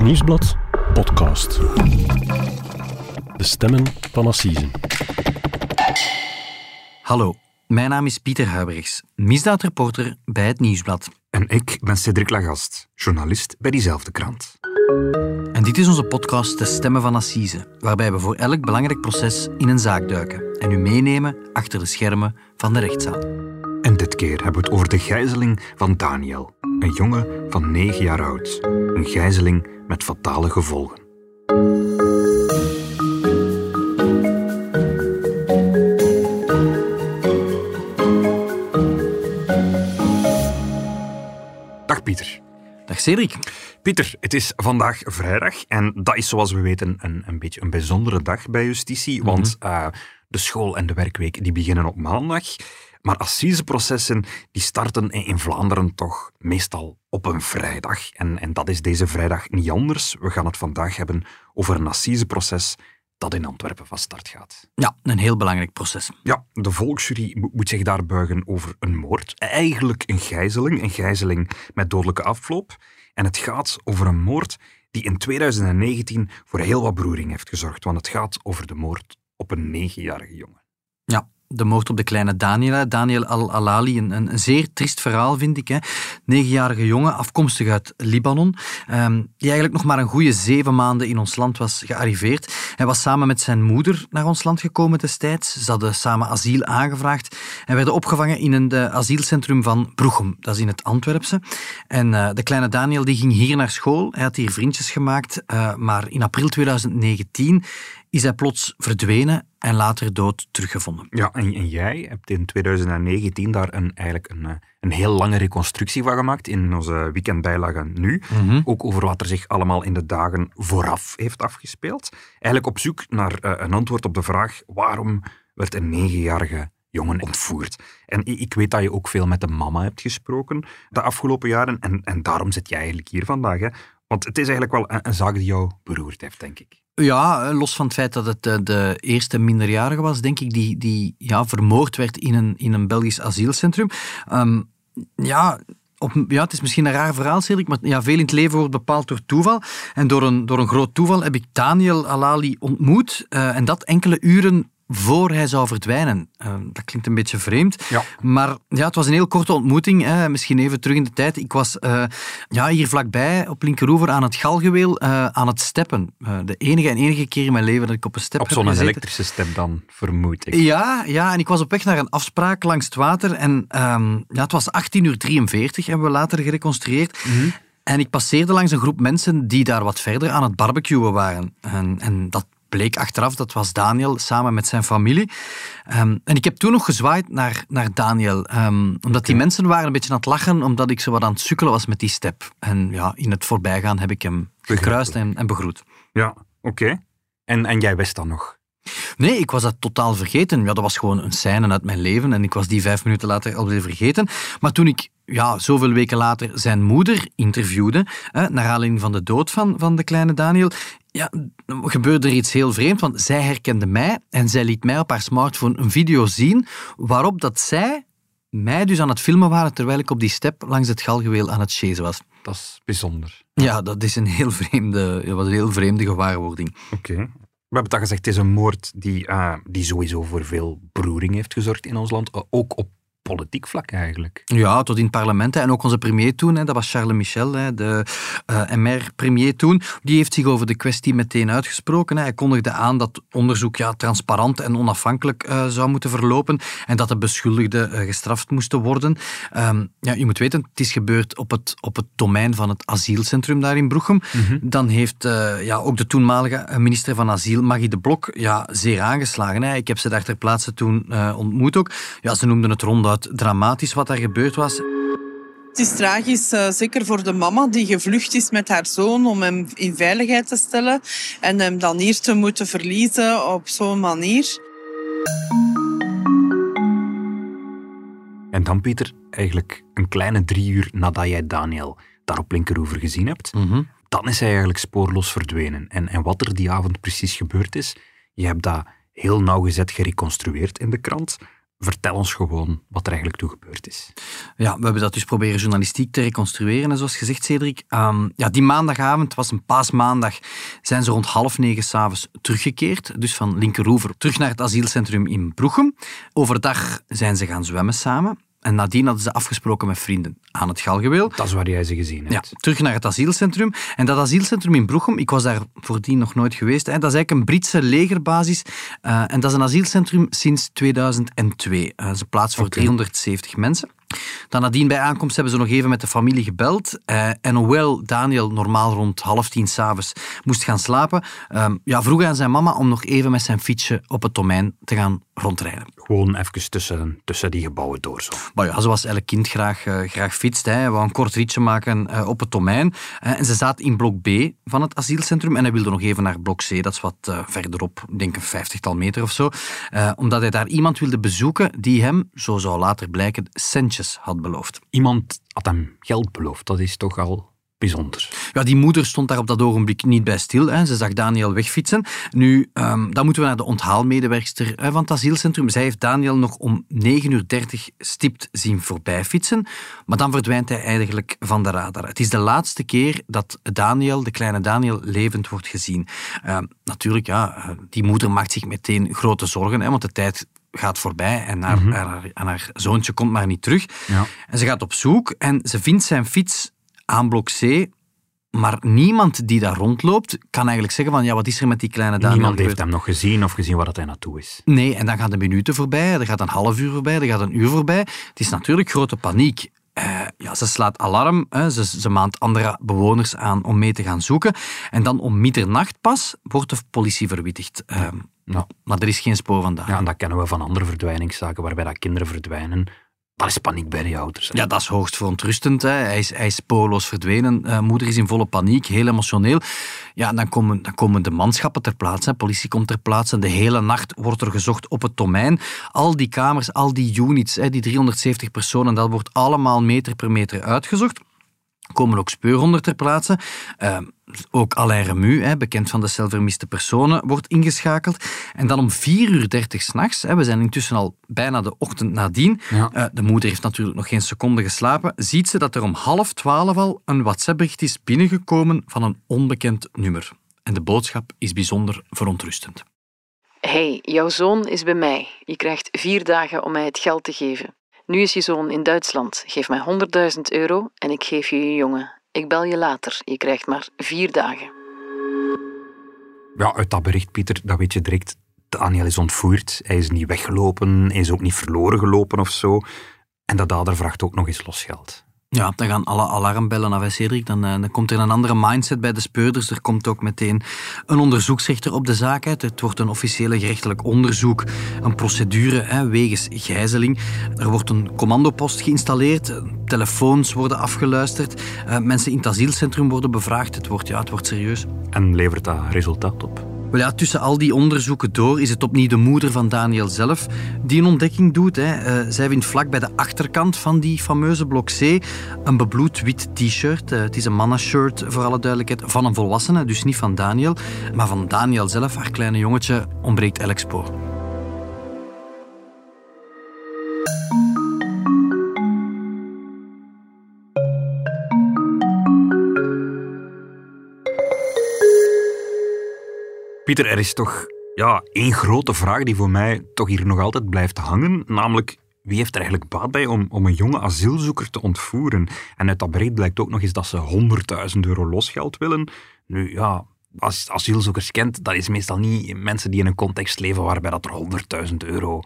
Het Nieuwsblad podcast. De stemmen van Assise. Hallo, mijn naam is Pieter Huibrechts, misdaadreporter bij Het Nieuwsblad. En ik ben Cedric Lagast, journalist bij diezelfde krant. En dit is onze podcast De Stemmen van Assise, waarbij we voor elk belangrijk proces in een zaak duiken en u meenemen achter de schermen van de rechtszaal. En dit keer hebben we het over de gijzeling van Daniel, een jongen van 9 jaar oud. Een gijzeling met fatale gevolgen. Dag Pieter. Dag Cedric. Pieter, het is vandaag vrijdag en dat is zoals we weten een, een beetje een bijzondere dag bij justitie, want eh, de school en de werkweek die beginnen op maandag. Maar assiseprocessen die starten in Vlaanderen toch meestal op een vrijdag. En, en dat is deze vrijdag niet anders. We gaan het vandaag hebben over een assiseproces dat in Antwerpen van start gaat. Ja, een heel belangrijk proces. Ja, de volksjury mo- moet zich daar buigen over een moord. Eigenlijk een gijzeling, een gijzeling met dodelijke afloop. En het gaat over een moord die in 2019 voor heel wat beroering heeft gezorgd. Want het gaat over de moord op een negenjarige jongen. De moord op de kleine Daniel, Daniel Al-Alali. Een, een, zeer triest verhaal, vind ik. Hè. Negenjarige jongen, afkomstig uit Libanon, ehm, die eigenlijk nog maar een goede zeven maanden in ons land was gearriveerd. Hij was samen met zijn moeder naar ons land gekomen destijds. Ze hadden samen asiel aangevraagd en werden opgevangen in een eh, asielcentrum van Broechem. Dat is in het Antwerpse. En eh, de kleine Daniel die ging hier naar school. Hij had hier vriendjes gemaakt. eh, maar in april 2019 is hij plots verdwenen en later dood teruggevonden. Ja, en, en jij hebt in 2019 daar een, eigenlijk een, eh, een heel lange reconstructie van gemaakt in onze weekendbijlage nu. Ook over wat er zich allemaal in de dagen vooraf heeft afgespeeld. Eigenlijk op zoek naar eh, een antwoord op de vraag waarom werd een negenjarige jongen ontvoerd. En ik weet dat je ook veel met de mama hebt gesproken de afgelopen jaren en, en daarom zit jij eigenlijk hier vandaag. Hè? Want het is eigenlijk wel een, zaak die jou beroerd heeft, denk ik. Ja, eh, los van het feit dat het eh, de eerste minderjarige was, denk ik, die, die ja, vermoord werd in een, in een Belgisch asielcentrum. Ehm, ja, op, ja, het is misschien een raar verhaal, Cedric, maar ja, veel in het leven wordt bepaald door toeval. En door een, door een groot toeval heb ik Daniel Alali ontmoet. eh, en dat enkele uren voor hij zou verdwijnen. Eh, dat klinkt een beetje vreemd. Ja. Maar ja, het was een heel korte ontmoeting. Hè. Misschien even terug in de tijd. Ik was eh, ja, hier vlakbij op Linkeroever aan het Galgeweel eh, aan het steppen. De enige en enige keer in mijn leven dat ik op een step Op heb zo'n gezeten. elektrische step dan, vermoed ik. Ja, ja, en ik was op weg naar een afspraak langs het water. En ehm, ja, het was 18.43 uur, 43, hebben we later gereconstrueerd. En ik passeerde langs een groep mensen die daar wat verder aan het barbecuen waren. En, en dat bleek achteraf, dat was Daniel samen met zijn familie. Ehm, en ik heb toen nog gezwaaid naar, naar Daniel. ehm, omdat die mensen waren een beetje aan het lachen, omdat ik zo wat aan het sukkelen was met die step. En ja, in het voorbijgaan heb ik hem gekruist en, en begroet. Ja, oké. En, en jij wist dat nog? Nee, ik was dat totaal vergeten. Ja, dat was gewoon een scène uit mijn leven en ik was die vijf minuten later alweer vergeten. Maar toen ik ja, zoveel weken later zijn moeder interviewde, hè, naar aanleiding van de dood van, van de kleine Daniel, ja, gebeurde er iets heel vreemds, want zij herkende mij en zij liet mij op haar smartphone een video zien waarop dat zij mij dus aan het filmen waren terwijl ik op die step langs het galgeweel aan het chasen was. Dat is bijzonder. Ja, dat is een heel vreemde, dat was een heel vreemde gewaarwording. Oké. We hebben het al gezegd, het is een moord die, eh, die sowieso voor veel beroering heeft gezorgd in ons land. Eh, Ook op politiek vlak eigenlijk. Ja, tot in het parlement. hè. En ook onze premier toen, hè, dat was Charles Michel, hè, de eh, MR-premier toen, die heeft zich over de kwestie meteen uitgesproken. Hij kondigde aan dat onderzoek ja, transparant en onafhankelijk eh, zou moeten verlopen en dat de beschuldigden eh, gestraft moesten worden. Ehm, ja, je moet weten, het is gebeurd op het, op het domein van het asielcentrum daar in Broechem. Dan heeft ja, ook de toenmalige minister van Asiel, Maggie de Blok, ja, zeer aangeslagen. Hè. Ik heb ze daar ter plaatse toen ontmoet ook. Ja, ze noemden het ronduit dramatisch wat daar gebeurd was. Het is tragisch, eh, zeker voor de mama die gevlucht is met haar zoon om hem in veiligheid te stellen en hem dan hier te moeten verliezen op zo'n manier. En dan, Pieter, eigenlijk een kleine drie uur nadat jij Daniel daar op Linkeroever gezien hebt, dan is hij eigenlijk spoorloos verdwenen. En, en wat er die avond precies gebeurd is, je hebt dat heel nauwgezet gereconstrueerd in de krant. Vertel ons gewoon wat er eigenlijk toe gebeurd is. Ja, we hebben dat dus proberen journalistiek te reconstrueren, zoals gezegd, Cedric. Um, ja, die maandagavond, was een paasmaandag, zijn ze rond half negen s'avonds teruggekeerd. Dus van Linkeroever terug naar het asielcentrum in Broechem. Overdag zijn ze gaan zwemmen samen. En nadien hadden ze afgesproken met vrienden aan het Galgeweel. Dat is waar jij ze gezien hebt. Ja, terug naar het asielcentrum. En dat asielcentrum in Broechem, ik was daar voordien nog nooit geweest, hè, dat is eigenlijk een Britse legerbasis. Uh, en dat is een asielcentrum sinds 2002. Uh, ze plaats voor okay. 370 mensen. Dan nadien bij aankomst hebben ze nog even met de familie gebeld. Uh, en hoewel Daniel normaal rond half tien s'avonds moest gaan slapen, uh, ja, vroeg aan zijn mama om nog even met zijn fietsje op het domein te gaan rondrijden. Gewoon even tussen, tussen die gebouwen door. Zo. Maar ja, zoals elk kind graag, uh, graag fietst. Hij wou een kort ritje maken uh, op het domein. Uh, en ze zaten in blok B van het asielcentrum en hij wilde nog even naar blok C. Dat is wat verderop, ik denk een vijftigtal meter of zo. omdat hij daar iemand wilde bezoeken die hem, zo zou later blijken, centjes had beloofd. Iemand had hem geld beloofd. Dat is toch al bijzonder. Ja, die moeder stond daar op dat ogenblik niet bij stil. Hè. Ze zag Daniel wegfietsen. Nu, um, dan moeten we naar de onthaalmedewerkster van het asielcentrum. Zij heeft Daniel nog om 9.30 uur stipt zien voorbijfietsen. Maar dan verdwijnt hij eigenlijk van de radar. Het is de laatste keer dat Daniel, de kleine Daniel, levend wordt gezien. Uh, natuurlijk, ja, die moeder maakt zich meteen grote zorgen, hè, want de tijd gaat voorbij en haar, mm-hmm. haar, haar, zoontje komt maar niet terug. Ja. En ze gaat op zoek en ze vindt zijn fiets aan blok C. Maar niemand die daar rondloopt, kan eigenlijk zeggen van ja, wat is er met die kleine Daniel Niemand heeft hem nog gezien of gezien waar hij naartoe is. Nee, en dan gaan de minuten voorbij, er gaat een half uur voorbij, er gaat een uur voorbij. Het is natuurlijk grote paniek. Uh, ja, ze slaat alarm, hè. Ze, ze maand andere bewoners aan om mee te gaan zoeken. En dan om middernacht pas wordt de politie verwittigd. Uh, nou, maar er is geen spoor van daar. Ja, en dat kennen we van andere verdwijningszaken waarbij dat kinderen verdwijnen dat is paniek bij de ouders. Ja, dat is hoogst verontrustend. Hè. Hij, is, hij is spoorloos verdwenen. Uh, moeder is in volle paniek, heel emotioneel. Ja, dan komen, dan komen de manschappen ter plaatse. Politie komt ter plaatse. De hele nacht wordt er gezocht op het domein. Al die kamers, al die units, hè, die 370 personen, dat wordt allemaal meter per meter uitgezocht komen ook speurhonden ter plaatse. Uh, ook Alain Remu, hè, bekend van de celvermiste personen, wordt ingeschakeld. En dan om 4 uur 30 s'nachts, we zijn intussen al bijna de ochtend nadien, ja. uh, de moeder heeft natuurlijk nog geen seconde geslapen, ziet ze dat er om half twaalf al een WhatsApp-bericht is binnengekomen van een onbekend nummer. En de boodschap is bijzonder verontrustend. Hey, jouw zoon is bij mij. Je krijgt vier dagen om mij het geld te geven. Nu is je zoon in Duitsland. Geef mij 100.000 euro en ik geef je je jongen. Ik bel je later. Je krijgt maar vier dagen. Ja, uit dat bericht, Pieter, dat weet je direct. Daniel is ontvoerd. Hij is niet weggelopen. Hij is ook niet verloren gelopen of zo. En de dader vraagt ook nog eens losgeld. Ja, dan gaan alle alarmbellen af, Cedric. Dan, eh, dan komt er een andere mindset bij de speurders. Er komt ook meteen een onderzoeksrechter op de zaak uit. Het wordt een officiële gerechtelijk onderzoek, een procedure hè, wegens gijzeling. Er wordt een commandopost geïnstalleerd, telefoons worden afgeluisterd, uh, mensen in het asielcentrum worden bevraagd. Het wordt, ja, het wordt serieus. En levert dat resultaat op? Wel tussen al die onderzoeken door is het opnieuw de moeder van Daniel zelf die een ontdekking doet. Hè. Uh, zij vindt vlak bij de achterkant van die fameuze blok C een bebloed wit t-shirt. Uh, het is een mannenshirt, voor alle duidelijkheid, van een volwassene, dus niet van Daniel. Maar van Daniel zelf, haar kleine jongetje, ontbreekt elk spoor. Pieter, er is toch ja, één grote vraag die voor mij toch hier nog altijd blijft hangen. Namelijk, wie heeft er eigenlijk baat bij om, om een jonge asielzoeker te ontvoeren? En uit dat bericht blijkt ook nog eens dat ze 100.000 euro losgeld willen. Nu ja, als asielzoekers kent, dat is meestal niet mensen die in een context leven waarbij dat er 100.000 euro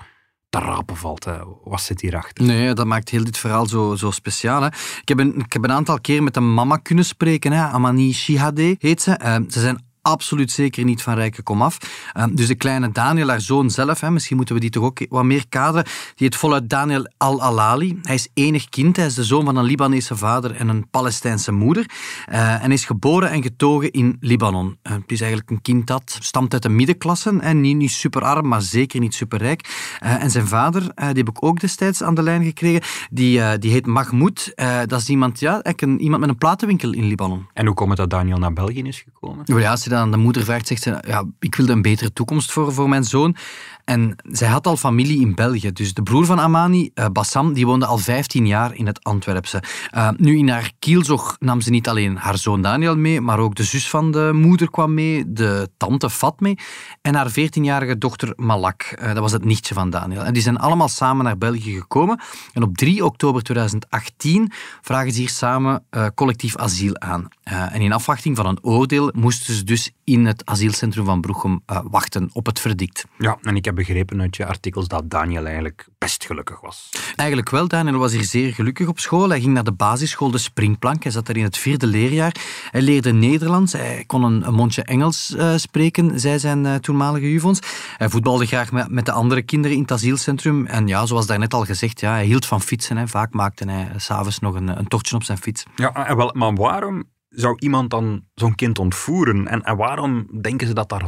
te rapen valt. Hè. Wat zit hierachter? Nee, dat maakt heel dit verhaal zo, zo speciaal. Hè. Ik, heb een, ik heb een aantal keer met een mama kunnen spreken. Hè. Amani Shihade heet ze. Uh, ze zijn absoluut zeker niet van rijke komaf. Um, dus de kleine Daniel, haar zoon zelf, hè, misschien moeten we die toch ook wat meer kaderen, die heet voluit Daniel Al-Alali. Hij is enig kind, hij is de zoon van een Libanese vader en een Palestijnse moeder. Uh, en is geboren en getogen in Libanon. Uh, het is eigenlijk een kind dat stamt uit de middenklasse, en niet, niet super arm, maar zeker niet super rijk. Uh, en zijn vader, die heb ik ook destijds aan de lijn gekregen, die, die heet Mahmoud. dat is iemand, ja, een, iemand met een platenwinkel in Libanon. En hoe komt het dat Daniel naar België is gekomen? Ja, dan de moeder vraagt, zegt ze, ja, ik wilde een betere toekomst voor, voor mijn zoon. En zij had al familie in België. Dus de broer van Amani, uh, Bassam, die woonde al 15 jaar in het Antwerpse. Uh, nu, in haar kielzog nam ze niet alleen haar zoon Daniel mee, maar ook de zus van de moeder kwam mee, de tante Fat mee en haar 14-jarige dochter Malak. Uh, dat was het nichtje van Daniel. En die zijn allemaal samen naar België gekomen. En op 3 oktober 2018 vragen ze hier samen collectief asiel aan. en in afwachting van een oordeel moesten ze dus in het asielcentrum van Broechem wachten op het verdict. Ja, en ik heb begrepen uit je artikels dat Daniel eigenlijk best gelukkig was. Eigenlijk wel, Daniel was hier zeer gelukkig op school. Hij ging naar de basisschool De Springplank. Hij zat daar in het vierde leerjaar. Hij leerde Nederlands. Hij kon een, mondje Engels uh, spreken, zei zijn uh, toenmalige juvons. Hij voetbalde graag met, met, de andere kinderen in het asielcentrum. En ja, zoals daarnet al gezegd, ja, hij hield van fietsen. Hè. Vaak maakte hij s'avonds nog een, een tochtje op zijn fiets. Ja, wel, maar waarom zou iemand dan zo'n kind ontvoeren? En, en waarom denken ze dat daar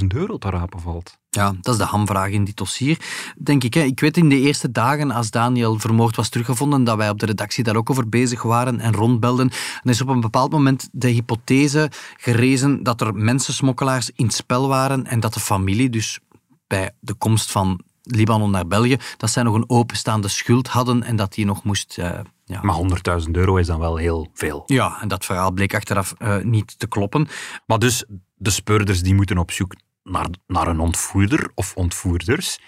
100.000 euro te rapen valt? Ja, dat is de hamvraag in dit dossier, denk ik. Hè. Ik weet in de eerste dagen, als Daniel vermoord was teruggevonden, dat wij op de redactie daar ook over bezig waren en rondbelden. En is op een bepaald moment de hypothese gerezen dat er mensensmokkelaars in spel waren en dat de familie dus bij de komst van Libanon naar België, dat zij nog een openstaande schuld hadden en dat die nog moest... Uh, ja. Maar 100.000 euro is dan wel heel veel. Ja, en dat verhaal bleek achteraf uh, niet te kloppen. Maar dus de speurders die moeten op zoek naar, naar een ontvoerder of ontvoerders.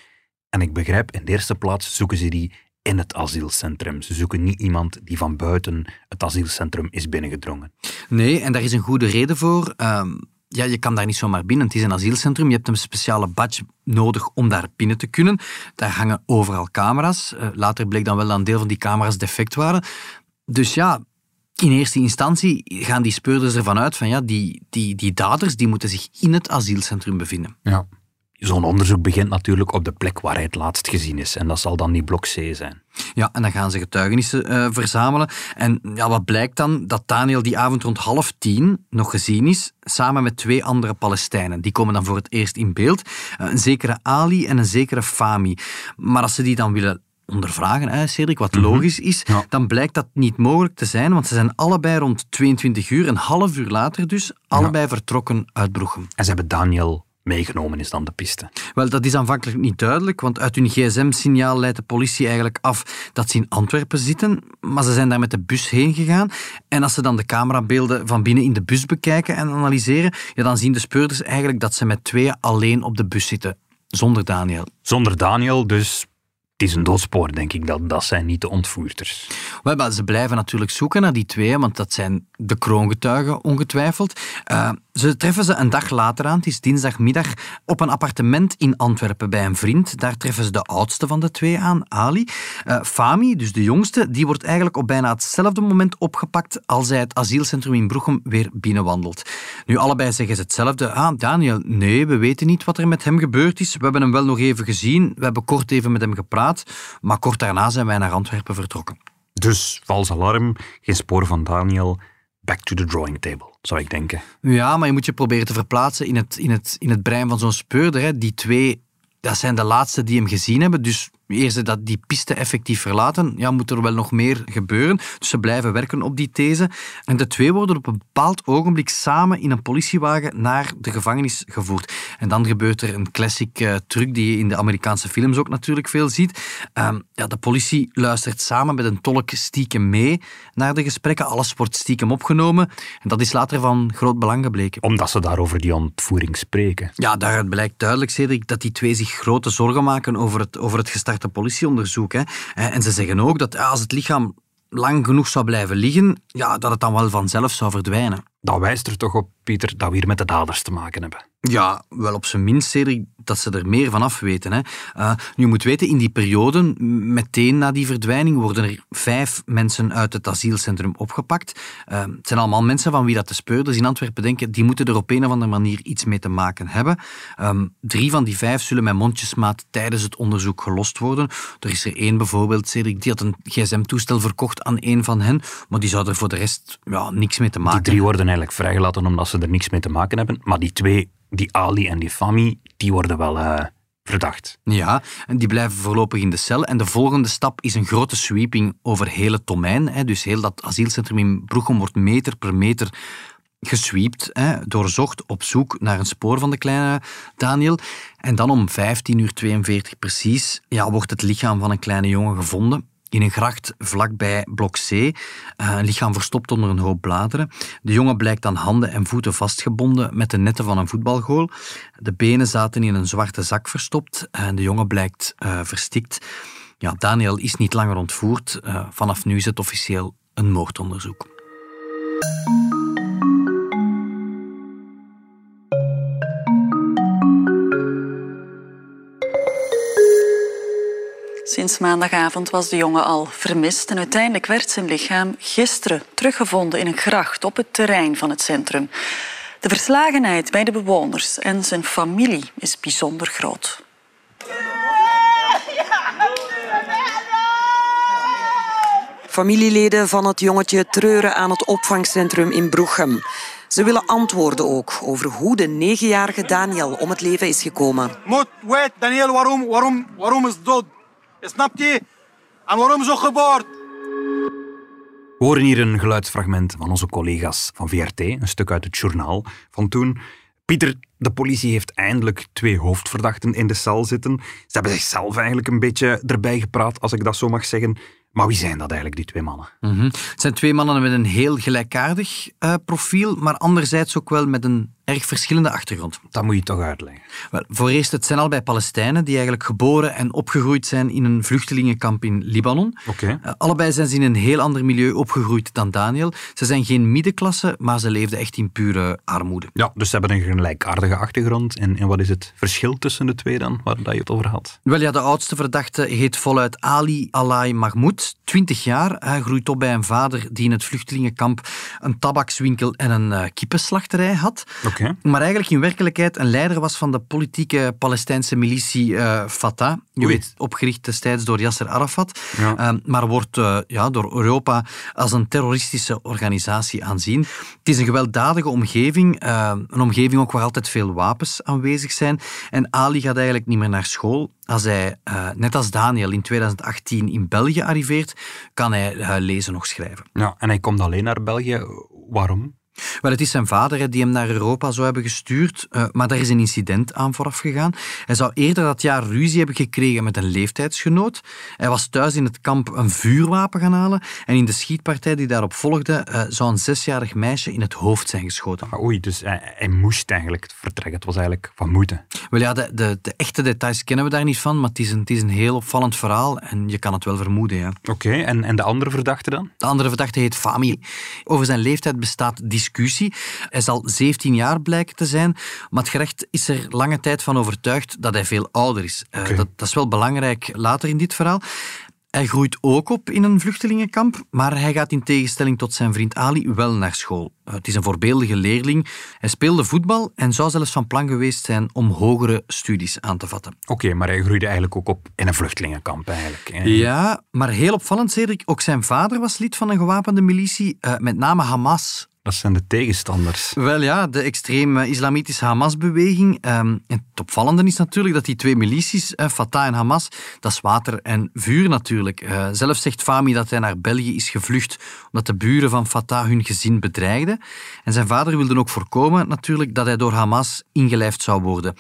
En ik begrijp, in de eerste plaats zoeken ze die in het asielcentrum. Ze zoeken niet iemand die van buiten het asielcentrum is binnengedrongen. Nee, en daar is een goede reden voor. Ehm, ja, je kan daar niet zomaar binnen. Het is een asielcentrum. Je hebt een speciale badge nodig om daar binnen te kunnen. Daar hangen overal camera's. Uh, later bleek dan wel dat een deel van die camera's defect waren. Dus ja, in eerste instantie gaan die speurders ervan uit van ja, die, die, die daders die moeten zich in het asielcentrum bevinden. Ja. Zo'n onderzoek begint natuurlijk op de plek waar hij het laatst gezien is. En dat zal dan die blok C zijn. Ja, en dan gaan ze getuigenissen uh, verzamelen. En ja, wat blijkt dan? Dat Daniel die avond rond half tien nog gezien is, samen met twee andere Palestijnen. Die komen dan voor het eerst in beeld. Uh, een zekere Ali en een zekere Fami. Maar als ze die dan willen ondervragen, hè, Cedric, wat mhm. logisch is, dan blijkt dat niet mogelijk te zijn, want ze zijn allebei rond 22 uur, een half uur later dus, allebei vertrokken uit Broechem. En ze hebben Daniel meegenomen, is dan de piste? Wel, dat is aanvankelijk niet duidelijk, want uit hun gsm-signaal leidt de politie eigenlijk af dat ze in Antwerpen zitten, maar ze zijn daar met de bus heen gegaan. En als ze dan de camerabeelden van binnen in de bus bekijken en analyseren, ja, dan zien de speurders eigenlijk dat ze met tweeën alleen op de bus zitten, zonder Daniel. Zonder Daniel, dus het is een doodspoor, denk ik. Dat, dat zijn niet de ontvoerders. Wel, maar ze blijven natuurlijk zoeken naar die twee, want dat zijn de kroongetuigen, ongetwijfeld. Uh, ze treffen ze een dag later aan, het is dinsdagmiddag, op een appartement in Antwerpen bij een vriend. Daar treffen ze de oudste van de twee aan, Ali. Uh, Fami, dus de jongste, die wordt eigenlijk op bijna hetzelfde moment opgepakt als hij het asielcentrum in Broechem weer binnenwandelt. Nu, allebei zeggen ze hetzelfde. Ah, Daniel, nee, we weten niet wat er met hem gebeurd is. We hebben hem wel nog even gezien, we hebben kort even met hem gepraat, maar kort daarna zijn wij naar Antwerpen vertrokken. Dus, vals alarm, geen spoor van Daniel back to the drawing table, zou ik denken. Ja, maar je moet je proberen te verplaatsen in het, in het, in het brein van zo'n speurder. Hè. Die twee, dat zijn de laatste die hem gezien hebben. Dus eerst dat die piste effectief verlaten, ja, moet er wel nog meer gebeuren. Dus ze blijven werken op die these. En de twee worden op een bepaald ogenblik samen in een politiewagen naar de gevangenis gevoerd. En dan gebeurt er een classic uh, truc die je in de Amerikaanse films ook natuurlijk veel ziet. Uh, ja, de politie luistert samen met een tolk stiekem mee naar de gesprekken. Alles wordt stiekem opgenomen. En dat is later van groot belang gebleken. Omdat ze daar over die ontvoering spreken. Ja, daaruit blijkt duidelijk, Cedric, dat die twee zich grote zorgen maken over het, over het gestart een politieonderzoek. Hè. En ze zeggen ook dat als het lichaam lang genoeg zou blijven liggen, ja, dat het dan wel vanzelf zou verdwijnen. Dat wijst er toch op, Pieter, dat we hier met de daders te maken hebben. Ja, wel op zijn minst, Cedric, dat ze er meer van af weten. Hè. Uh, je moet weten, in die periode, meteen na die verdwijning, worden er vijf mensen uit het asielcentrum opgepakt. Uh, het zijn allemaal mensen van wie dat de speurders in Antwerpen denken, die moeten er op een of andere manier iets mee te maken hebben. Um, drie van die vijf zullen met mondjesmaat tijdens het onderzoek gelost worden. Er is er één bijvoorbeeld, Cedric, die had een gsm-toestel verkocht aan één van hen, maar die zou er voor de rest ja, niks mee te maken hebben. Die drie worden eigenlijk vrijgelaten omdat ze er niks mee te maken hebben, maar die twee die Ali en die Fami, die worden wel uh, verdacht. Ja, en die blijven voorlopig in de cel. En de volgende stap is een grote sweeping over heel het domein. Hè. Dus heel dat asielcentrum in Broechem wordt meter per meter gesweept, hè, doorzocht op zoek naar een spoor van de kleine Daniel. En dan om 15 uur 42 precies ja, wordt het lichaam van een kleine jongen gevonden in een gracht vlakbij blok C. Eh, een lichaam verstopt onder een hoop bladeren. De jongen blijkt aan handen en voeten vastgebonden met de netten van een voetbalgoal. De benen zaten in een zwarte zak verstopt en de jongen blijkt uh, verstikt. Ja, Daniel is niet langer ontvoerd. Uh, vanaf nu is het officieel een moordonderzoek. Sinds maandagavond was de jongen al vermist en uiteindelijk werd zijn lichaam gisteren teruggevonden in een gracht op het terrein van het centrum. De verslagenheid bij de bewoners en zijn familie is bijzonder groot. Familieleden van het jongetje treuren aan het opvangcentrum in Broechem. Ze willen antwoorden ook over hoe de negenjarige Daniel om het leven is gekomen. Moet, weet Daniel, waarom, waarom, waarom is dood? Snap je? En waarom zo geboord? We horen hier een geluidsfragment van onze collega's van VRT, een stuk uit het journaal van toen. Pieter, de politie heeft eindelijk twee hoofdverdachten in de cel zitten. Ze hebben zichzelf eigenlijk een beetje erbij gepraat, als ik dat zo mag zeggen. Maar wie zijn dat eigenlijk, die twee mannen? Mm -hmm. Het zijn twee mannen met een heel gelijkaardig uh, profiel, maar anderzijds ook wel met een erg verschillende achtergrond. Dat moet je toch uitleggen. Wel, voor eerst, het zijn allebei Palestijnen die eigenlijk geboren en opgegroeid zijn in een vluchtelingenkamp in Libanon. Okay. Uh, allebei zijn ze in een heel ander milieu opgegroeid dan Daniel. Ze zijn geen middenklasse, maar ze leefden echt in pure armoede. Ja, dus ze hebben een gelijkaardige achtergrond. En, en wat is het verschil tussen de twee dan, waar dat je het over had? Wel ja, de oudste verdachte heet voluit Ali Alai Mahmoud, 20 jaar. Hij groeit op bij een vader die in het vluchtelingenkamp een tabakswinkel en een uh, kippenslachterij had. Okay. Maar eigenlijk in werkelijkheid een leider was van de politieke Palestijnse militie uh, Fatah. Je Oei. weet, opgericht destijds door Yasser Arafat. Ja. Uh, maar wordt uh, ja, door Europa als een terroristische organisatie aanzien. Het is een gewelddadige omgeving. eh, een omgeving ook waar altijd veel wapens aanwezig zijn. En Ali gaat eigenlijk niet meer naar school. Als hij, eh, net als Daniel, in 2018 in België arriveert, kan hij eh, lezen nog schrijven. Ja, en hij komt alleen naar België. Waarom? Wel, het is zijn vader hè, die hem naar Europa zou hebben gestuurd, uh, maar daar is een incident aan vooraf gegaan. Hij zou eerder dat jaar ruzie hebben gekregen met een leeftijdsgenoot. Hij was thuis in het kamp een vuurwapen gaan halen en in de schietpartij die daarop volgde uh, zou een zesjarig meisje in het hoofd zijn geschoten. Ah, oei, dus hij, hij, moest eigenlijk vertrekken. Het was eigenlijk van moeten. Wel ja, de, de, de, echte details kennen we daar niet van, maar het is een, het is een heel opvallend verhaal en je kan het wel vermoeden. Ja. Oké, okay, en, en de andere verdachte dan? De andere verdachte heet Fami. Over zijn leeftijd bestaat discussie discussie. Hij zal 17 jaar blijken te zijn, maar het gerecht is er lange tijd van overtuigd dat hij veel ouder is. Okay. Uh, dat, dat is wel belangrijk later in dit verhaal. Hij groeit ook op in een vluchtelingenkamp, maar hij gaat in tegenstelling tot zijn vriend Ali wel naar school. Het is een voorbeeldige leerling. Hij speelde voetbal en zou zelfs van plan geweest zijn om hogere studies aan te vatten. Oké, okay, maar hij groeide eigenlijk ook op in een vluchtelingenkamp eigenlijk. Hè? Ja, maar heel opvallend, Cedric, ook zijn vader was lid van een gewapende militie, uh, met name Hamas. Dat zijn de tegenstanders. Wel ja, de extreme islamitische Hamas-beweging. Um, het opvallende is natuurlijk dat die twee milities, uh, Fatah en Hamas, dat is water en vuur natuurlijk. Uh, zelf zegt Fami dat hij naar België is gevlucht omdat de buren van Fatah hun gezin bedreigden. En zijn vader wilde ook voorkomen natuurlijk dat hij door Hamas ingelijfd zou worden.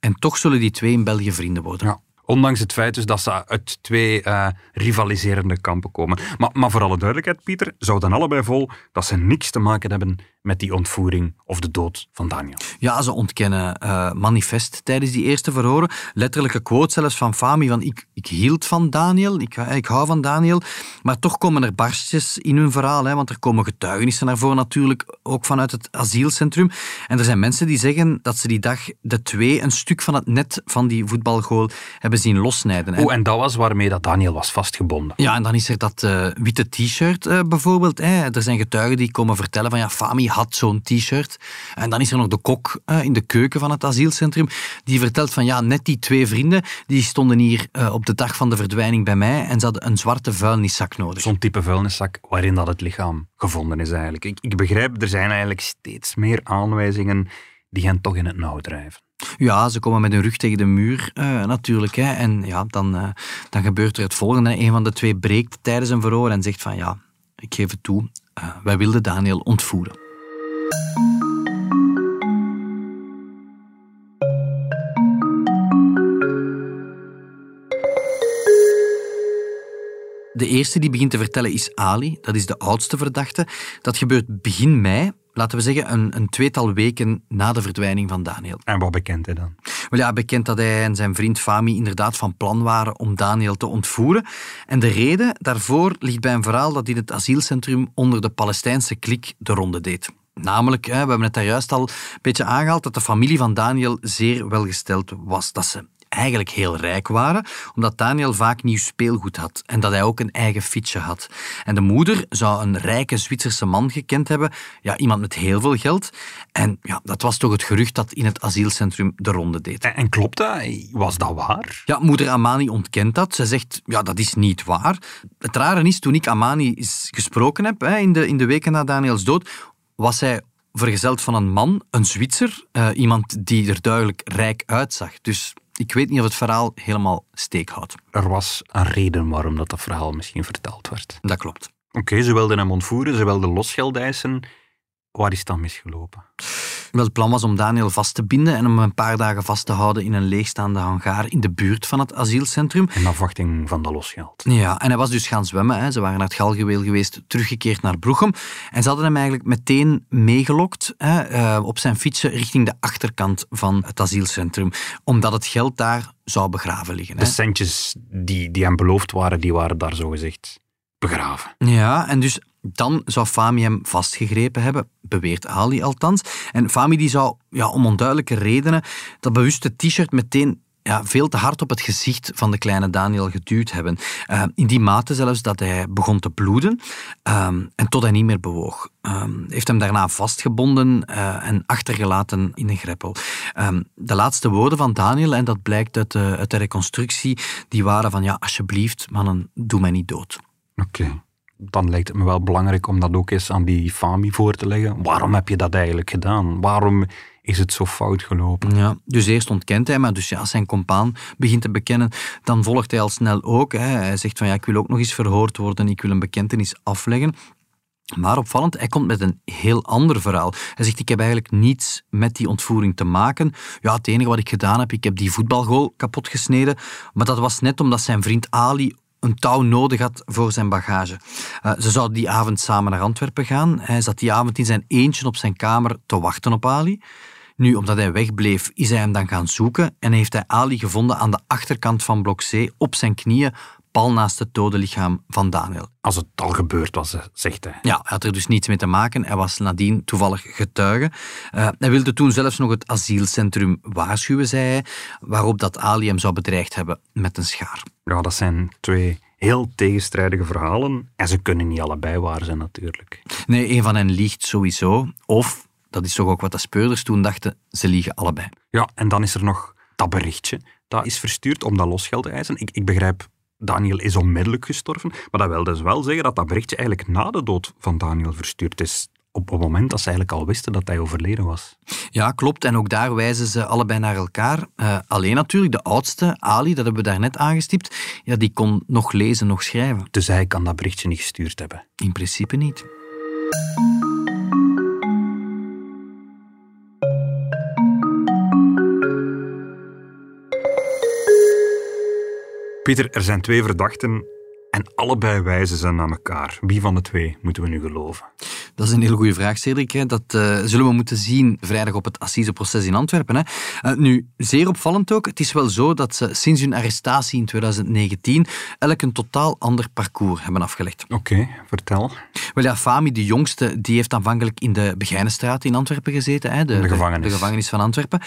En toch zullen die twee in België vrienden worden. Ja. Ondanks het feit dus dat ze uit twee uh, rivaliserende kampen komen. Maar, maar voor alle duidelijkheid, Pieter, zouden allebei vol dat ze niks te maken hebben met die ontvoering of de dood van Daniel. Ja, ze ontkennen uh, manifest tijdens die eerste verhoren. Letterlijke quote zelfs van Fami van ik, ik hield van Daniel, ik, ik hou van Daniel. Maar toch komen er barstjes in hun verhaal, hè, want er komen getuigenissen naar voren natuurlijk, ook vanuit het asielcentrum. En er zijn mensen die zeggen dat ze die dag de twee een stuk van het net van die voetbalgoal hebben zien lossnijden. Oh, en dat was waarmee dat Daniel was vastgebonden. Ja, en dan is er dat uh, witte t-shirt uh, bijvoorbeeld. Hè. Er zijn getuigen die komen vertellen van ja, Fami had zo'n t-shirt. En dan is er nog de kok uh, in de keuken van het asielcentrum die vertelt van ja, net die twee vrienden die stonden hier op de dag van de verdwijning bij mij en ze hadden een zwarte vuilniszak nodig. Zo'n type vuilniszak waarin dat het lichaam gevonden is eigenlijk. Ik, ik begrijp, er zijn eigenlijk steeds meer aanwijzingen die hen toch in het nauw drijven. Ja, ze komen met hun rug tegen de muur uh, natuurlijk. Hè. En ja, dan, uh, dan gebeurt er het volgende. Een van de twee breekt tijdens een verhoor en zegt van ja, ik geef het toe, uh, wij wilden Daniel ontvoeren. De eerste die begint te vertellen is Ali, dat is de oudste verdachte. Dat gebeurt begin mei, laten we zeggen, een, een, tweetal weken na de verdwijning van Daniel. En wat bekent hij dan? Wel ja, bekend dat hij en zijn vriend Fami inderdaad van plan waren om Daniel te ontvoeren. En de reden daarvoor ligt bij een verhaal dat in het asielcentrum onder de Palestijnse klik de ronde deed. Namelijk, we hebben het daar juist al een beetje aangehaald, dat de familie van Daniel zeer welgesteld was. Dat ze eigenlijk heel rijk waren, omdat Daniel vaak nieuw speelgoed had en dat hij ook een eigen fietsje had. En de moeder zou een rijke Zwitserse man gekend hebben, ja, iemand met heel veel geld. En ja, dat was toch het gerucht dat in het asielcentrum de ronde deed. En, en klopt dat? Was dat waar? Ja, moeder Amani ontkent dat. Ze zegt, ja, dat is niet waar. Het rare is, toen ik Amani gesproken heb, in de, in de weken na Daniels dood, was hij vergezeld van een man, een Zwitser, uh, iemand die er duidelijk rijk uitzag. Dus ik weet niet of het verhaal helemaal steek houdt. Er was een reden waarom dat, dat verhaal misschien verteld werd. Dat klopt. Oké, ze wilden hem ontvoeren, ze wilden losgeld eisen. Waar is dat misgelopen? Wel, het plan was om Daniel vast te binden en hem een paar dagen vast te houden in een leegstaande hangaar in de buurt van het asielcentrum. In afwachting van dat losgeld. Ja, en hij was dus gaan zwemmen. Hè. Ze waren naar het Galgeweel geweest, teruggekeerd naar Broegem. En ze hadden hem eigenlijk meteen meegelokt hè, eh, op zijn fietsen richting de achterkant van het asielcentrum. Omdat het geld daar zou begraven liggen. Hè. De centjes die, die hem beloofd waren, die waren daar zogezegd begraven. Ja, en dus dan zou Fami hem vastgegrepen hebben, beweert Ali althans. En Fami die zou ja, om onduidelijke redenen dat bewuste t-shirt meteen ja, veel te hard op het gezicht van de kleine Daniel geduwd hebben. Uh, in die mate zelfs dat hij begon te bloeden um, en tot hij niet meer bewoog. Um, heeft hem daarna vastgebonden uh, en achtergelaten in een greppel. Um, de laatste woorden van Daniel, en dat blijkt uit de, uit de reconstructie, die waren van ja, alsjeblieft, mannen, doe mij niet dood. Oké dan lijkt het me wel belangrijk om dat ook eens aan die Fami voor te leggen. Waarom heb je dat eigenlijk gedaan? Waarom is het zo fout gelopen? Ja, dus eerst ontkent hij, maar dus ja, zijn compaan begint te bekennen, dan volgt hij al snel ook. Hè. Hij zegt van ja, ik wil ook nog eens verhoord worden, ik wil een bekentenis afleggen. Maar opvallend, hij komt met een heel ander verhaal. Hij zegt, ik heb eigenlijk niets met die ontvoering te maken. Ja, het enige wat ik gedaan heb, ik heb die voetbalgoal kapot gesneden. Maar dat was net omdat zijn vriend Ali een touw nodig had voor zijn bagage. Uh, ze zouden die avond samen naar Antwerpen gaan. Hij zat die avond in zijn eentje op zijn kamer te wachten op Ali. Nu, omdat hij wegbleef, is hij hem dan gaan zoeken en heeft hij Ali gevonden aan de achterkant van blok C op zijn knieën, pal naast het dode lichaam van Daniel. Als het al gebeurd was, zegt hij. Ja, hij had er dus niets mee te maken. Hij was nadien toevallig getuige. Uh, hij wilde toen zelfs nog het asielcentrum waarschuwen, zei hij, waarop dat Ali hem zou bedreigd hebben met een schaar. Ja, dat zijn twee heel tegenstrijdige verhalen en ze kunnen niet allebei waar zijn natuurlijk. Nee, een van hen liegt sowieso. Of, dat is toch ook wat de speurders toen dachten, ze liegen allebei. Ja, en dan is er nog dat berichtje. Dat is verstuurd om dat losgeld te eisen. Ik, ik begrijp Daniel is onmiddellijk gestorven. Maar dat wil dus wel zeggen dat dat berichtje eigenlijk na de dood van Daniel verstuurd is. Op het moment dat ze eigenlijk al wisten dat hij overleden was. Ja, klopt. En ook daar wijzen ze allebei naar elkaar. Uh, alleen natuurlijk, de oudste, Ali, dat hebben we daarnet aangestipt, ja, die kon nog lezen, nog schrijven. Dus hij kan dat berichtje niet gestuurd hebben? In principe niet. Pieter, er zijn twee verdachten en allebei wijzen ze naar elkaar. Wie van de twee moeten we nu geloven? Dat is een hele goede vraag, Cedric. Dat uh, zullen we moeten zien vrijdag op het assiseproces in Antwerpen. Hè. Uh, nu, zeer opvallend ook, het is wel zo dat ze sinds hun arrestatie in 2019 elk een totaal ander parcours hebben afgelegd. Oké, vertel. Wel ja, Fami, de jongste, die heeft aanvankelijk in de Begijnenstraat in Antwerpen gezeten. Hè, de, de, gevangenis. de gevangenis van Antwerpen.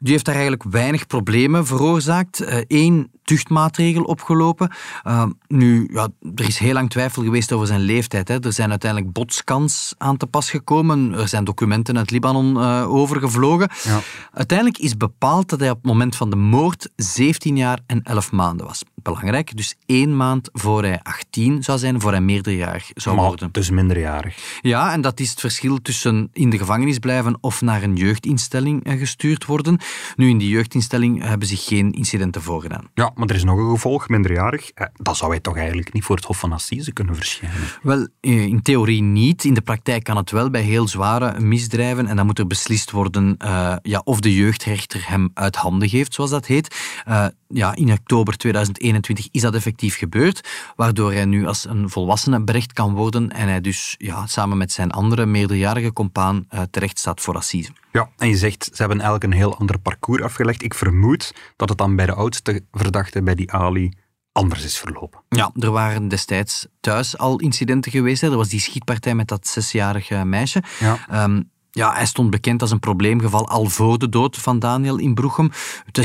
Die heeft daar eigenlijk weinig problemen veroorzaakt. Eén uh, tuchtmaatregel opgelopen. Uh, nu, ja, er is heel lang twijfel geweest over zijn leeftijd. Hè. Er zijn uiteindelijk botskans aan te pas gekomen. Er zijn documenten uit Libanon uh, overgevlogen. Ja. Uiteindelijk is bepaald dat hij op het moment van de moord 17 jaar en 11 maanden was. Belangrijk, dus één maand voor hij 18 zou zijn, voor hij meerderjarig zou maar, worden. Dus minderjarig. Ja, en dat is het verschil tussen in de gevangenis blijven of naar een jeugdinstelling gestuurd worden. Nu, in die jeugdinstelling hebben zich geen incidenten voorgedaan. Ja, maar er is nog een gevolg, minderjarig. Eh, dan zou hij toch eigenlijk niet voor het Hof van Assise kunnen verschijnen? Wel, eh, in theorie niet. In de praktijk kan het wel bij heel zware misdrijven. En dan moet er beslist worden uh, ja, of de jeugdrechter hem uit handen geeft, zoals dat heet. Uh, ja, in oktober 2021 is dat effectief gebeurd, waardoor hij nu als een volwassene berecht kan worden en hij dus ja, samen met zijn andere meerderjarige compaan uh, terecht staat voor assise. Ja, en je zegt, ze hebben eigenlijk een heel ander parcours afgelegd. Ik vermoed dat het dan bij de oudste verdachte, bij die Ali, anders is verlopen. Ja, er waren destijds thuis al incidenten geweest. Hè. Er was die schietpartij met dat zesjarige meisje. Ja. Um, ja, hij stond bekend als een probleemgeval al voor de dood van Daniel in Broechem. Het.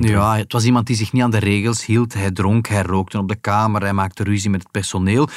Ja, het was iemand die zich niet aan de regels hield. Hij dronk, hij rookte op de kamer, hij maakte ruzie met het personeel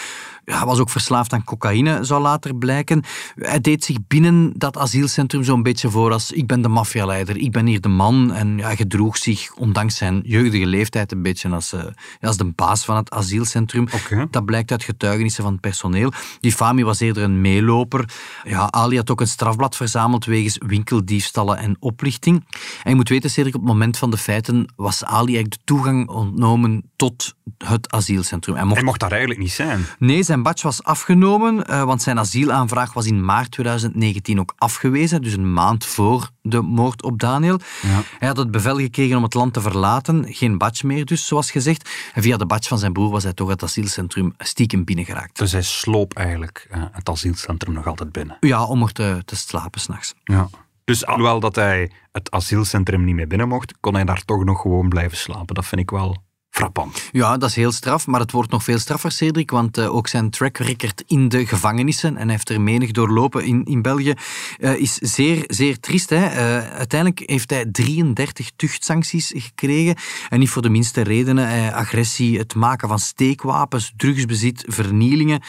ja, was ook verslaafd aan cocaïne, zou later blijken. Hij deed zich binnen dat asielcentrum zo'n beetje voor als ik ben de maffialeider, ik ben hier de man. En ja, hij gedroeg zich, ondanks zijn jeugdige leeftijd, een beetje als, uh, als de baas van het asielcentrum. Okay. Dat blijkt uit getuigenissen van het personeel. Die Fami was eerder een meeloper. Ja, Ali had ook een strafblad verzameld wegens winkeldiefstallen en oplichting. En je moet weten, Cedric, op het moment van de feiten was Ali eigenlijk de toegang ontnomen tot het asielcentrum. Hij mocht, hij mocht daar eigenlijk niet zijn. Nee, zijn badge was afgenomen, uh, want zijn asielaanvraag was in maart 2019 ook afgewezen, dus een maand voor de moord op Daniel. Ja. Hij had het bevel gekregen om het land te verlaten, geen badge meer dus, zoals gezegd. En via de badge van zijn broer was hij toch het asielcentrum stiekem binnengeraakt. Dus hij sloop eigenlijk uh, het asielcentrum nog altijd binnen? Ja, om er te, te slapen s'nachts. Ja. Dus alhoewel dat hij het asielcentrum niet meer binnen mocht, kon hij daar toch nog gewoon blijven slapen. Dat vind ik wel Ja, dat is heel straf, maar het wordt nog veel straffer, Cedric, want uh, ook zijn track record in de gevangenissen, en hij heeft er menig doorlopen in, in België, uh, is zeer, zeer triest. Hè? Uh, uiteindelijk heeft hij 33 tuchtsancties gekregen, en niet voor de minste redenen. agressie, het maken van steekwapens, drugsbezit, vernielingen.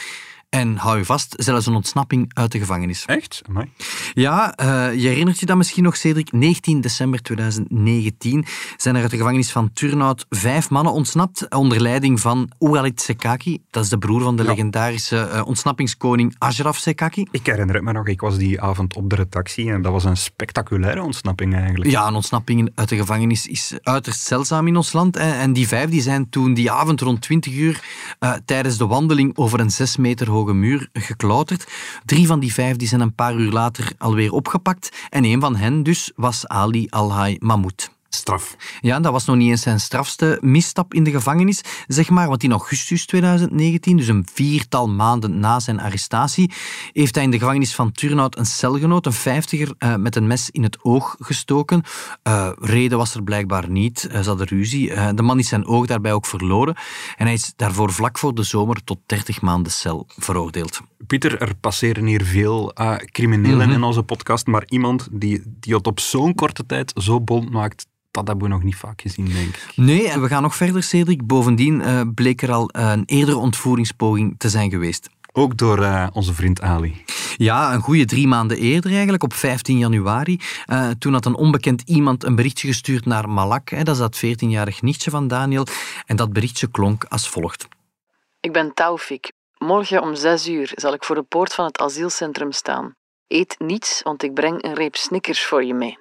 En hou je vast, zelfs een ontsnapping uit de gevangenis. Echt? Amai. Ja, uh, je herinnert je dat misschien nog, Cedric? 19 december 2019 zijn er uit de gevangenis van Turnhout vijf mannen ontsnapt onder leiding van Oualit Sekaki. Dat is de broer van de ja. legendarische uh, ontsnappingskoning Ashraf Sekaki. Ik herinner het me nog, ik was die avond op de redactie en dat was een spectaculaire ontsnapping eigenlijk. Ja, een ontsnapping uit de gevangenis is uiterst zeldzaam in ons land. En die vijf die zijn toen die avond rond 20 uur uh, tijdens de wandeling over een zes meter hoge hoge muur geklauterd. Drie van die vijf die zijn een paar uur later alweer opgepakt. En een van hen dus was Ali Alhaj Mahmoud. Straf. Ja, dat was nog niet eens zijn strafste misstap in de gevangenis, zeg maar. Want in augustus 2019, dus een viertal maanden na zijn arrestatie, heeft hij in de gevangenis van Turnhout een celgenoot, een vijftiger, uh, met een mes in het oog gestoken. Uh, reden was er blijkbaar niet. Uh, ze hadden ruzie. de man is zijn oog daarbij ook verloren. En hij is daarvoor vlak voor de zomer tot 30 maanden cel veroordeeld. Pieter, er passeren hier veel criminelen mm -hmm. in onze podcast, maar iemand die, die het op zo'n korte tijd zo bond maakt, dat hebben we nog niet vaak gezien, denk ik. Nee, en we gaan nog verder, Cedric. Bovendien uh, bleek er al een eerdere ontvoeringspoging te zijn geweest. Ook door uh, onze vriend Ali. Ja, een goede drie maanden eerder eigenlijk, op 15 januari. toen had een onbekend iemand een berichtje gestuurd naar Malak. Hè, dat is dat 14-jarig nichtje van Daniel. En dat berichtje klonk als volgt. Ik ben Taufik. Morgen om zes uur zal ik voor de poort van het asielcentrum staan. Eet niets, want ik breng een reep snickers voor je mee.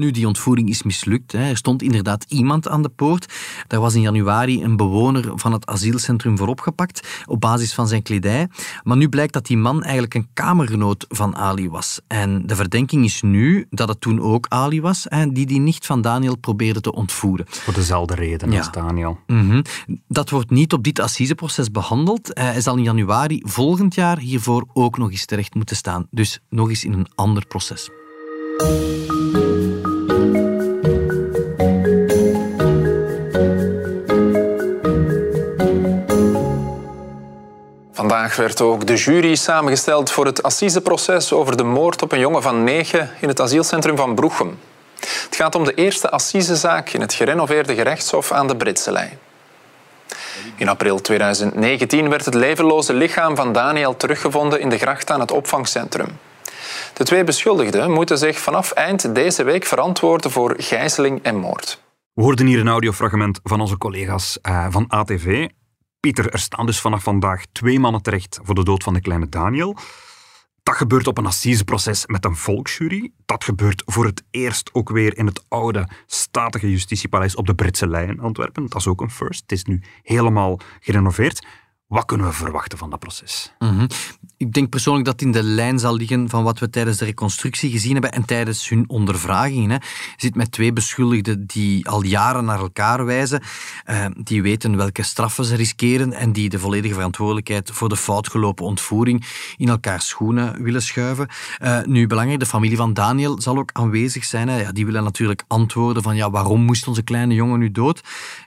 Nu, die ontvoering is mislukt. Er stond inderdaad iemand aan de poort. Daar was in januari een bewoner van het asielcentrum voor opgepakt op basis van zijn kledij. Maar nu blijkt dat die man eigenlijk een kamergenoot van Ali was. En de verdenking is nu dat het toen ook Ali was die die nicht van Daniel probeerde te ontvoeren. Voor dezelfde reden ja. als Daniel. Mm -hmm. Dat wordt niet op dit assiseproces behandeld. Hij zal in januari volgend jaar hiervoor ook nog eens terecht moeten staan. Dus nog eens in een ander proces. Vandaag werd ook de jury samengesteld voor het assiseproces over de moord op een jongen van negen in het asielcentrum van Broechem. Het gaat om de eerste assisezaak in het gerenoveerde gerechtshof aan de Britse lijn. In april 2019 werd het levenloze lichaam van Daniel teruggevonden in de gracht aan het opvangcentrum. De twee beschuldigden moeten zich vanaf eind deze week verantwoorden voor gijzeling en moord. We hoorden hier een audiofragment van onze collega's uh, van ATV. Pieter, er staan dus vanaf vandaag twee mannen terecht voor de dood van de kleine Daniel. Dat gebeurt op een assiseproces met een volksjury. Dat gebeurt voor het eerst ook weer in het oude, statige justitiepaleis op de Britse Lei in Antwerpen. Dat is ook een first. Het is nu helemaal gerenoveerd. Wat kunnen we verwachten van dat proces? Mhm. Ik denk persoonlijk dat het in de lijn zal liggen van wat we tijdens de reconstructie gezien hebben en tijdens hun ondervragingen. Je zit met twee beschuldigden die al jaren naar elkaar wijzen, eh, die weten welke straffen ze riskeren en die de volledige verantwoordelijkheid voor de foutgelopen ontvoering in elkaar schoenen willen schuiven. Uh, nu, belangrijk, de familie van Daniel zal ook aanwezig zijn. Hè. Ja, die willen natuurlijk antwoorden van ja, waarom moest onze kleine jongen nu dood?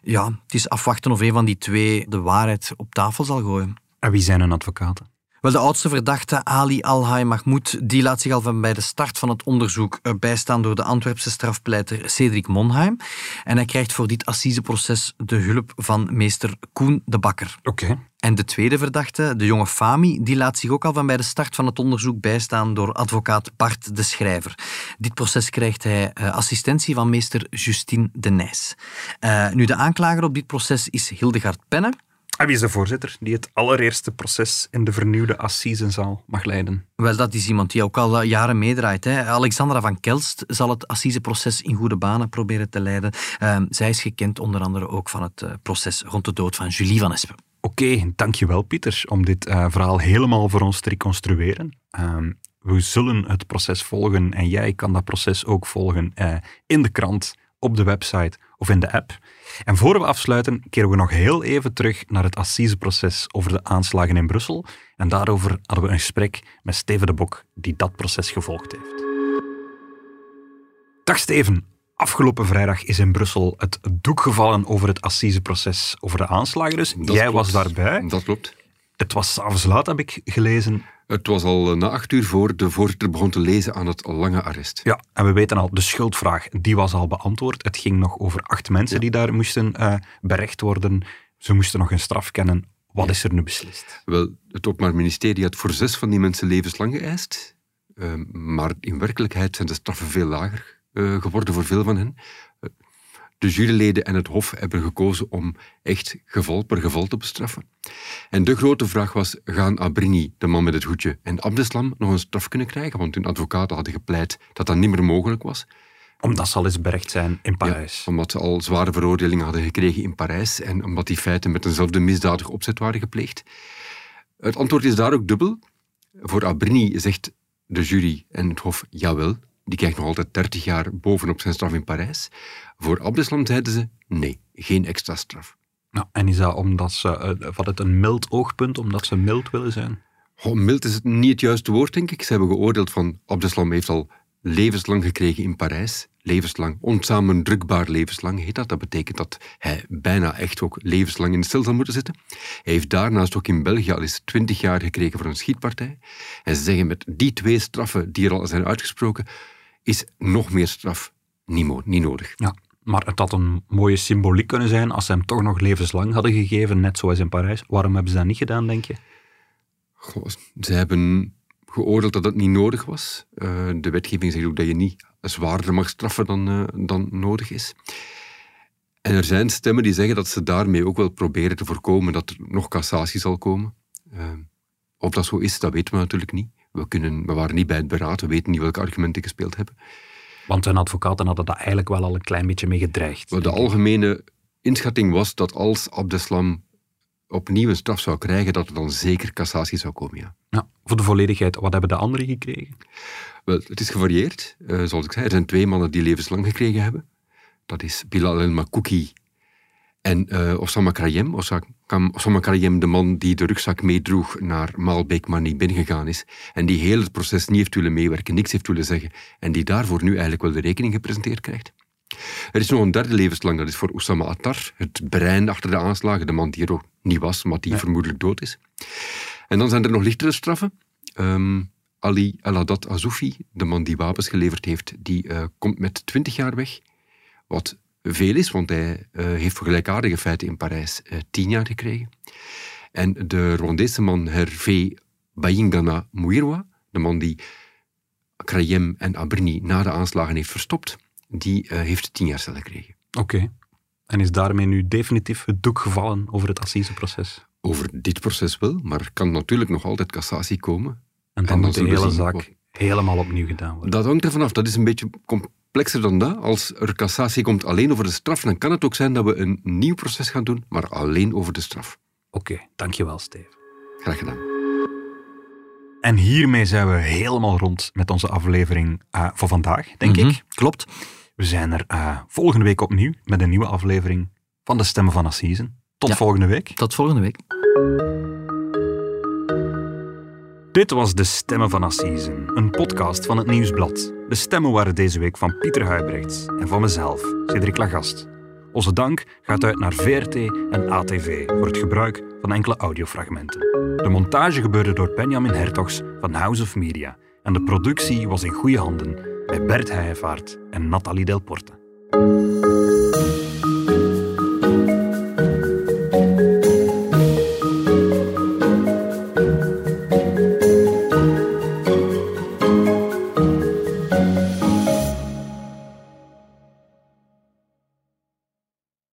Ja, het is afwachten of een van die twee de waarheid op tafel zal gooien. En wie zijn hun advocaten? Wel, de oudste verdachte, Ali Alhai Mahmoud, die laat zich al van bij de start van het onderzoek eh, bijstaan door de Antwerpse strafpleiter Cedric Monheim. En hij krijgt voor dit assiseproces de hulp van meester Koen de Bakker. Oké. En de tweede verdachte, de jonge Fami, die laat zich ook al van bij de start van het onderzoek bijstaan door advocaat Bart de Schrijver. Dit proces krijgt hij uh, assistentie van meester Justine de Nijs. Uh, nu, de aanklager op dit proces is Hildegard Penne. En wie is de voorzitter die het allereerste proces in de vernieuwde assisezaal mag leiden? Wel, dat is iemand die ook al jaren meedraait. Hè. Alexandra van Kelst zal het assiseproces in goede banen proberen te leiden. Uh, zij is gekend onder andere ook van het uh, proces rond de dood van Julie van Espen. Oké, okay, dankjewel Pieter om dit uh, verhaal helemaal voor ons te reconstrueren. Ehm, we zullen het proces volgen en jij kan dat proces ook volgen eh, in de krant, op de website of in de app. En voor we afsluiten, keren we nog heel even terug naar het assiseproces over de aanslagen in Brussel. En daarover hadden we een gesprek met Steven de Bok, die dat proces gevolgd heeft. Dag Steven. Afgelopen vrijdag is in Brussel het doek gevallen over het assiseproces over de aanslagen. Dus dat jij klopt. was daarbij. Dat klopt. Het was s'avonds laat, heb ik gelezen. Het was al na acht uur voor de voorzitter begon te lezen aan het lange arrest. Ja, en we weten al, de schuldvraag, die was al beantwoord. Het ging nog over acht mensen ja. die daar moesten uh, berecht worden. Ze moesten nog een straf kennen. Wat ja. is er nu beslist? Wel, het Openbaar Ministerie had voor zes van die mensen levenslang geëist. Uh, maar in werkelijkheid zijn de straffen veel lager uh, geworden voor veel van hen. De juryleden en het Hof hebben gekozen om echt geval per geval te bestraffen. En de grote vraag was, gaan Abrini, de man met het hoedje, en Abdeslam nog een straf kunnen krijgen? Want hun advocaten hadden gepleit dat dat niet meer mogelijk was. Omdat ze al eens berecht zijn in Parijs. Ja, omdat ze al zware veroordelingen hadden gekregen in Parijs en omdat die feiten met eenzelfde misdadige opzet waren gepleegd. Het antwoord is daar ook dubbel. Voor Abrini zegt de jury en het Hof jawel, die krijgt nog altijd 30 jaar bovenop zijn straf in Parijs. Voor Abdeslam zeiden ze nee, geen extra straf. Nou, en is dat omdat ze, uh, wat het een mild oogpunt, omdat ze mild willen zijn? Oh, mild is het niet het juiste woord, denk ik. Ze hebben geoordeeld van Abdeslam heeft al levenslang gekregen in Parijs. Levenslang, onsamendrukbaar levenslang heet dat. Dat betekent dat hij bijna echt ook levenslang in de cel zal moeten zitten. Hij heeft daarnaast ook in België al eens twintig jaar gekregen voor een schietpartij. En ze zeggen met die twee straffen die er al zijn uitgesproken, is nog meer straf niet, niet nodig. Ja. Maar het had een mooie symboliek kunnen zijn als ze hem toch nog levenslang hadden gegeven, net zoals in Parijs. Waarom hebben ze dat niet gedaan, denk je? Goh, ze hebben geoordeeld dat het niet nodig was. Uh, de wetgeving zegt ook dat je niet zwaarder mag straffen dan, uh, dan nodig is. En er zijn stemmen die zeggen dat ze daarmee ook wel proberen te voorkomen dat er nog cassatie zal komen. Uh, of dat zo is, dat weten we natuurlijk niet. We, kunnen, we waren niet bij het beraad, we weten niet welke argumenten gespeeld hebben. Want hun advocaten hadden dat eigenlijk wel al een klein beetje mee gedreigd. De algemene inschatting was dat als Abdeslam opnieuw een straf zou krijgen, dat er dan zeker cassatie zou komen, ja. ja voor de volledigheid, wat hebben de anderen gekregen? Wel, het is gevarieerd. Uh, zoals ik zei, er zijn twee mannen die levenslang gekregen hebben. Dat is Bilal el-Makouki en uh, Osama Krayem. Osama Krayem, de man die de rugzak meedroeg naar Maalbeek, maar niet binnengegaan is. En die heel het proces niet heeft willen meewerken, niks heeft willen zeggen. En die daarvoor nu eigenlijk wel de rekening gepresenteerd krijgt. Er is nog een derde levenslang, dat is voor Oussama Attar, het brein achter de aanslagen, de man die er ook niet was, maar die ja. vermoedelijk dood is. En dan zijn er nog lichtere straffen. Um, Ali Al-Haddad Azoufi, de man die wapens geleverd heeft, die uh, komt met 20 jaar weg. Wat veel is, want hij uh, heeft voor gelijkaardige feiten in Parijs uh, 10 jaar gekregen. En de Rwandese man Hervé Bayingana Muirwa, de man die Krayem en Abrni na de aanslagen heeft verstopt, die uh, heeft 10 jaar cel gekregen. Oké. Okay. En is daarmee nu definitief het doek gevallen over het assiseproces? Over dit proces wel, maar er kan natuurlijk nog altijd cassatie komen. En dan En dan moet de hele zaak wat- helemaal opnieuw gedaan worden. Dat hangt er vanaf. Dat is een beetje complexer dan dat. Als er cassatie komt alleen over de straf, dan kan het ook zijn dat we een nieuw proces gaan doen, maar alleen over de straf. Oké, dankjewel, Steve. Graag gedaan. En hiermee zijn we helemaal rond met onze aflevering eh, voor vandaag, denk Mhm, ik. Klopt. We zijn er eh, volgende week opnieuw met een nieuwe aflevering van de Stemmen van Assisen. Tot Ja. volgende week. Tot volgende week. Dit was De Stemmen van Assisen, een podcast van het Nieuwsblad. De stemmen waren deze week van Pieter Huibrechts en van mezelf, Cedric Lagast. Onze dank gaat uit naar VRT en ATV voor het gebruik van enkele audiofragmenten. De montage gebeurde door Benjamin Hertogs van House of Media en de productie was in goede handen bij Bert Heijvaart en Nathalie Delporte.